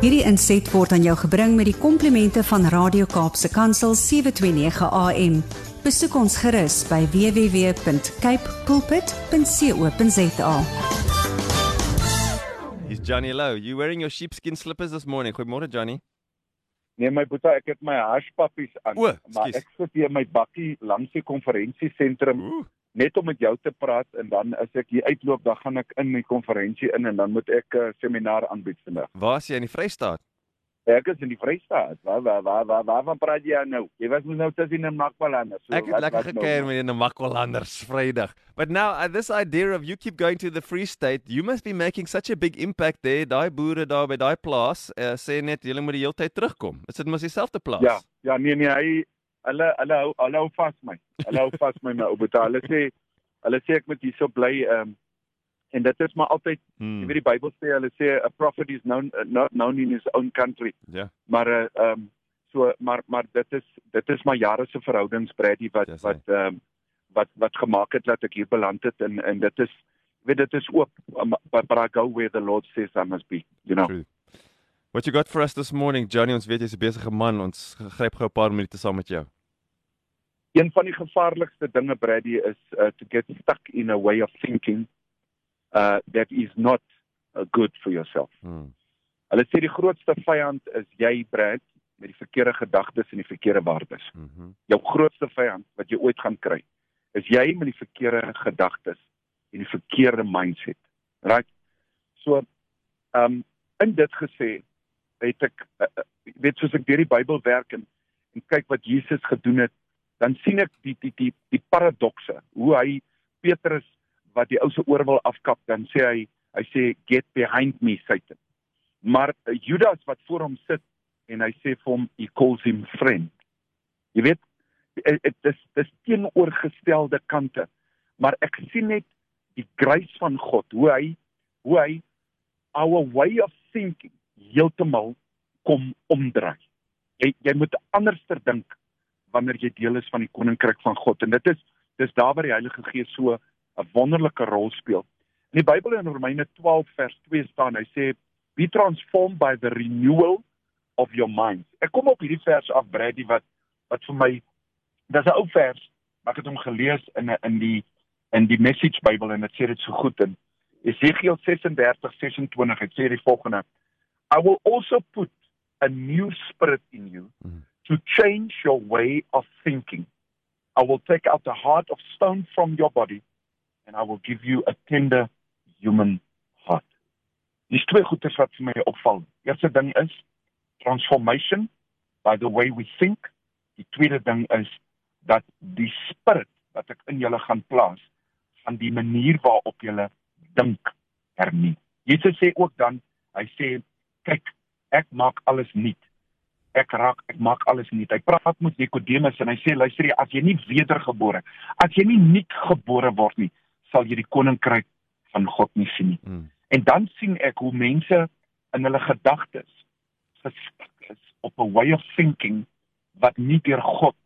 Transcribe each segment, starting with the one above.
Hierdie inset word aan jou gebring met die komplimente van Radio Kaapse Kansel 729 AM. Besoek ons gerus by www.cape pulpit.co.za. Is Johnny Low. You wearing your sheepskin slippers this morning? Goeiemôre Johnny. Nee my boetie, ek het my hashpappies aan, O, maar ek sit hier in my bakkie langs die konferensiesentrum Ooh. Net om met jou te praat en dan as ek hier uitloop, dan gaan ek in die konferensie in en dan moet ek 'n uh, seminar aanbied vandag. Waar is jy in die Vrystaat? Ek is in die Vrystaat. Waar waar waar waar waarvan praat jy nou? Jy was mos nou tussen in Makwaland. So, Ek het wat- lekker nou? gekuier met die Namakwalanders Vrydag. But now uh, this idea of you keep going to the Free State, you must be making such a big impact there. Daai boere daar by daai plaas uh, sê net julle moet die hele tyd terugkom. Is dit mos dieselfde plaas? Ja, ja nee nee, hy hulle hulle hou hulle hou vas my. Hulle hou vas my my ou boetie. Hulle sê hulle sê ek moet hierso bly ehm um, en dit is maar altyd Hmm. Jy weet die Bybel sê hulle sê a prophet is known uh, not known in his own country. Ja. Maar uh, ehm um, so maar maar dit is dit is maar jare se verhoudings Brady wat Dis wat ehm um, wat wat gemaak het dat ek hier beland het en en dit is weet dit is oop um, but, but I go where the Lord says I must be, you know. True. What you got for us this morning, Johnny? Ons weet jy's 'n besige man. Ons gryp gou 'n paar minute saam met jou. Een van die gevaarlikste dinge Brady is uh, to get stuck in a way of thinking uh that is not uh, good for yourself. Hmm. Hulle sê die grootste vyand is jy Brad met die verkeerde gedagtes en die verkeerde waardes. Mm jou grootste vyand wat jy ooit gaan kry is jy met die verkeerde gedagtes en die verkeerde mindset. Right? So, ehm um, in dit gesê het ek uh, uh, weet soos ek deur die Bybel werk en en kyk wat Jesus gedoen het, dan sien ek die die die die paradokse, hoe hy Petrus wat die ou se oor wil afkap, dan sê hy hy sê get behind me Satan. Maar uh, Judas wat voor hom sit en hy sê vir hom he calls him friend. Jy weet dit dis dis teenoorgestelde kante. Maar ek sien net die grace van God, hoe hy hoe hy our way of thinking heeltemal kom omdraai. Jy jy moet anderster dink wanneer jy deel is van die koninkryk van God en dit is dis daar waar die Heilige Gees so 'n wonderlike rol speel. In die Bybel in Romeine 12 vers 2 staan, hy sê be transformed by the renewal of your mind. Ek kom op hierdie vers af Brady wat wat vir my dis 'n ou vers, maar ek het hom gelees in 'n in die in die Message Bybel en dit sê dit so goed in Esegiel 36:26 het sê die volgende I will also put a new spirit in you Mhm. To change your way of thinking. I will take out the heart of stone from your body and I will give you a tender human heart. Dis twee goeie wat vir my opval. Eerste ding is transformation by the way we think. Die tweede ding is dat die spirit wat ek in julle gaan plaas van die manier waarop julle dink hernie. Jesus sê ook dan, hy sê kyk, ek maak alles nuut. Ek raak ek maak alles nuut. Hy praat met Nikodemus en hy sê luister jy, as jy nie wedergebore, as jy nie nuut gebore word nie, sal jy die koninkryk van God nie sien nie. Mm. En dan sien ek hoe mense in hulle gedagtes gestik is op 'n way of thinking wat nie deur God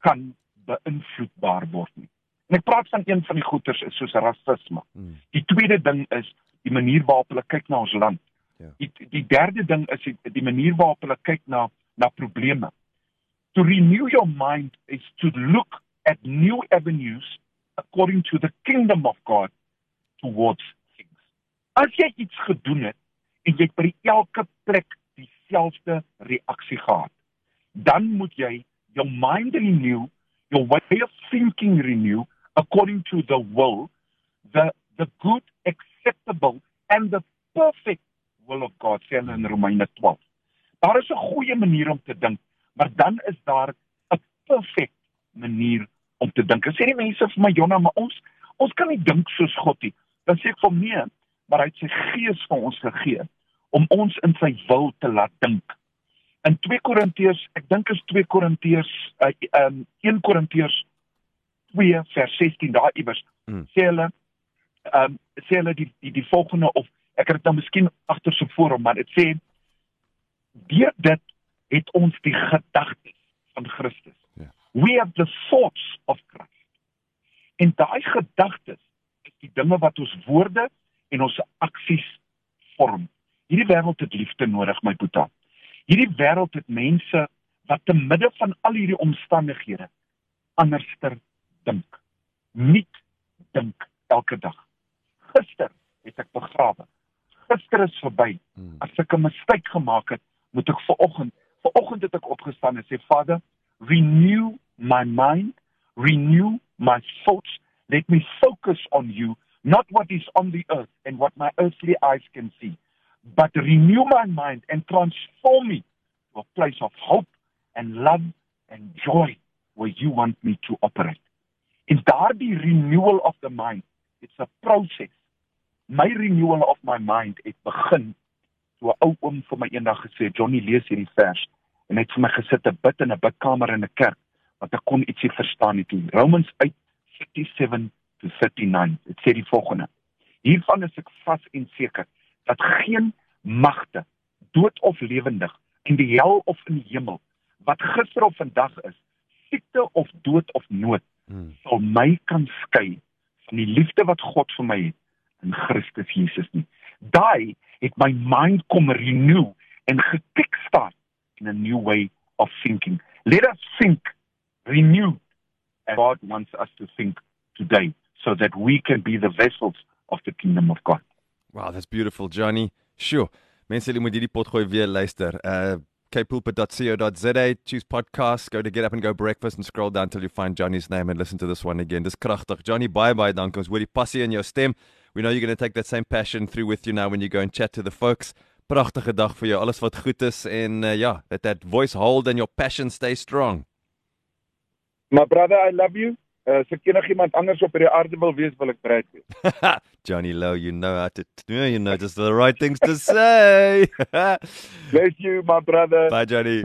kan beïnvloedbaar word nie. En ek praat van een van die goeters is soos rasisme. Mm. Die tweede ding is die manier waarop hulle kyk na ons land. Ja. Die die derde ding is die, die manier waarop hulle kyk na na probleme. To renew your mind is to look at new avenues according to the kingdom of God towards things. As jy iets gedoen het en jy het by elke plek dieselfde reaksie gehad, dan moet jy jou mind renew, your way of thinking renew according to the will, the the good, acceptable and the perfect will of God, sê hulle in Romeine 12. Daar is 'n goeie manier om te dink, maar dan is daar 'n perfek manier om te dink. En sê die mense vir my Jonna, maar ons ons kan nie dink soos God nie. Dan sê ek vir nee, maar hy het sy gees vir ons gegee om ons in sy wil te laat dink. In 2 Korintiërs, ek dink is 2 Korintiërs, uh, um 1 Korintiërs 2 vers 16 daar iewers Mm. sê hulle ehm um, sê hulle die die die volgende of ek het dit nou miskien agter so voor hom maar dit sê deur dit het ons die gedagtes van Christus. Ja. We have the thoughts of Christ. En daai gedagtes is die dinge wat ons woorde en ons aksies vorm. Hierdie wêreld het liefde nodig, my boetie. Hierdie wêreld het mense wat te midde van al hierdie omstandighede anderster dink. Nie dink elke dag. Gister het ek begrawe. Gister is verby. Hmm. As ek 'n mistake gemaak het, moet ek vanoggend, vanoggend het ek opgestaan en sê Vader, renew my mind, renew my thoughts. Let me focus on you, not what is on the earth and what my earthly eyes can see, but renew my mind and transform me to a place of hope and love and joy where you want me to operate. In daardie renewal of the mind, it's a process. My renewal of my mind het begin toe 'n ou oom vir my eendag gesê, "Johnny, lees hierdie vers." En hy het vir my gesit en bid in 'n bidkamer in 'n kerk, want ek kon ietsie verstaan het. Romans 8:37 to 39. Dit sê die volgende: Hiervan is ek vas en seker dat geen magte, dood of lewendig, in die hel of in die hemel, wat gister of vandag is, siekte of dood of nood, hmm. sal my kan skei van die liefde wat God vir my het in Christus Jesus nie. Daai het my mind kom renew en gekickstart in a new way of thinking. Let us think renewed as God wants us to think today so that we can be the vessels of the kingdom of God. Wow, that's beautiful, Johnny. Sure. Mense, jy moet hierdie pot gooi weer luister. Uh kpulpit.co.za, choose podcasts, go to Get Up and Go Breakfast and scroll down till you find Johnny's name and listen to this one again. Dis kragtig. Johnny, bye bye, dankie. Ons hoor die passie in jou stem. We know you're going to take that same passion through with you now when you go and chat to the folks. Pragtige dag vir jou. Alles wat goed is en uh, ja, let that voice hold and your passion stay strong. My brother, I love you. Uh, as ek enigiemand anders op hierdie aarde wil wees, wil ek wees. Johnny Low, you know how to you know just the right things to say. Bless you, my brother. Bye Johnny.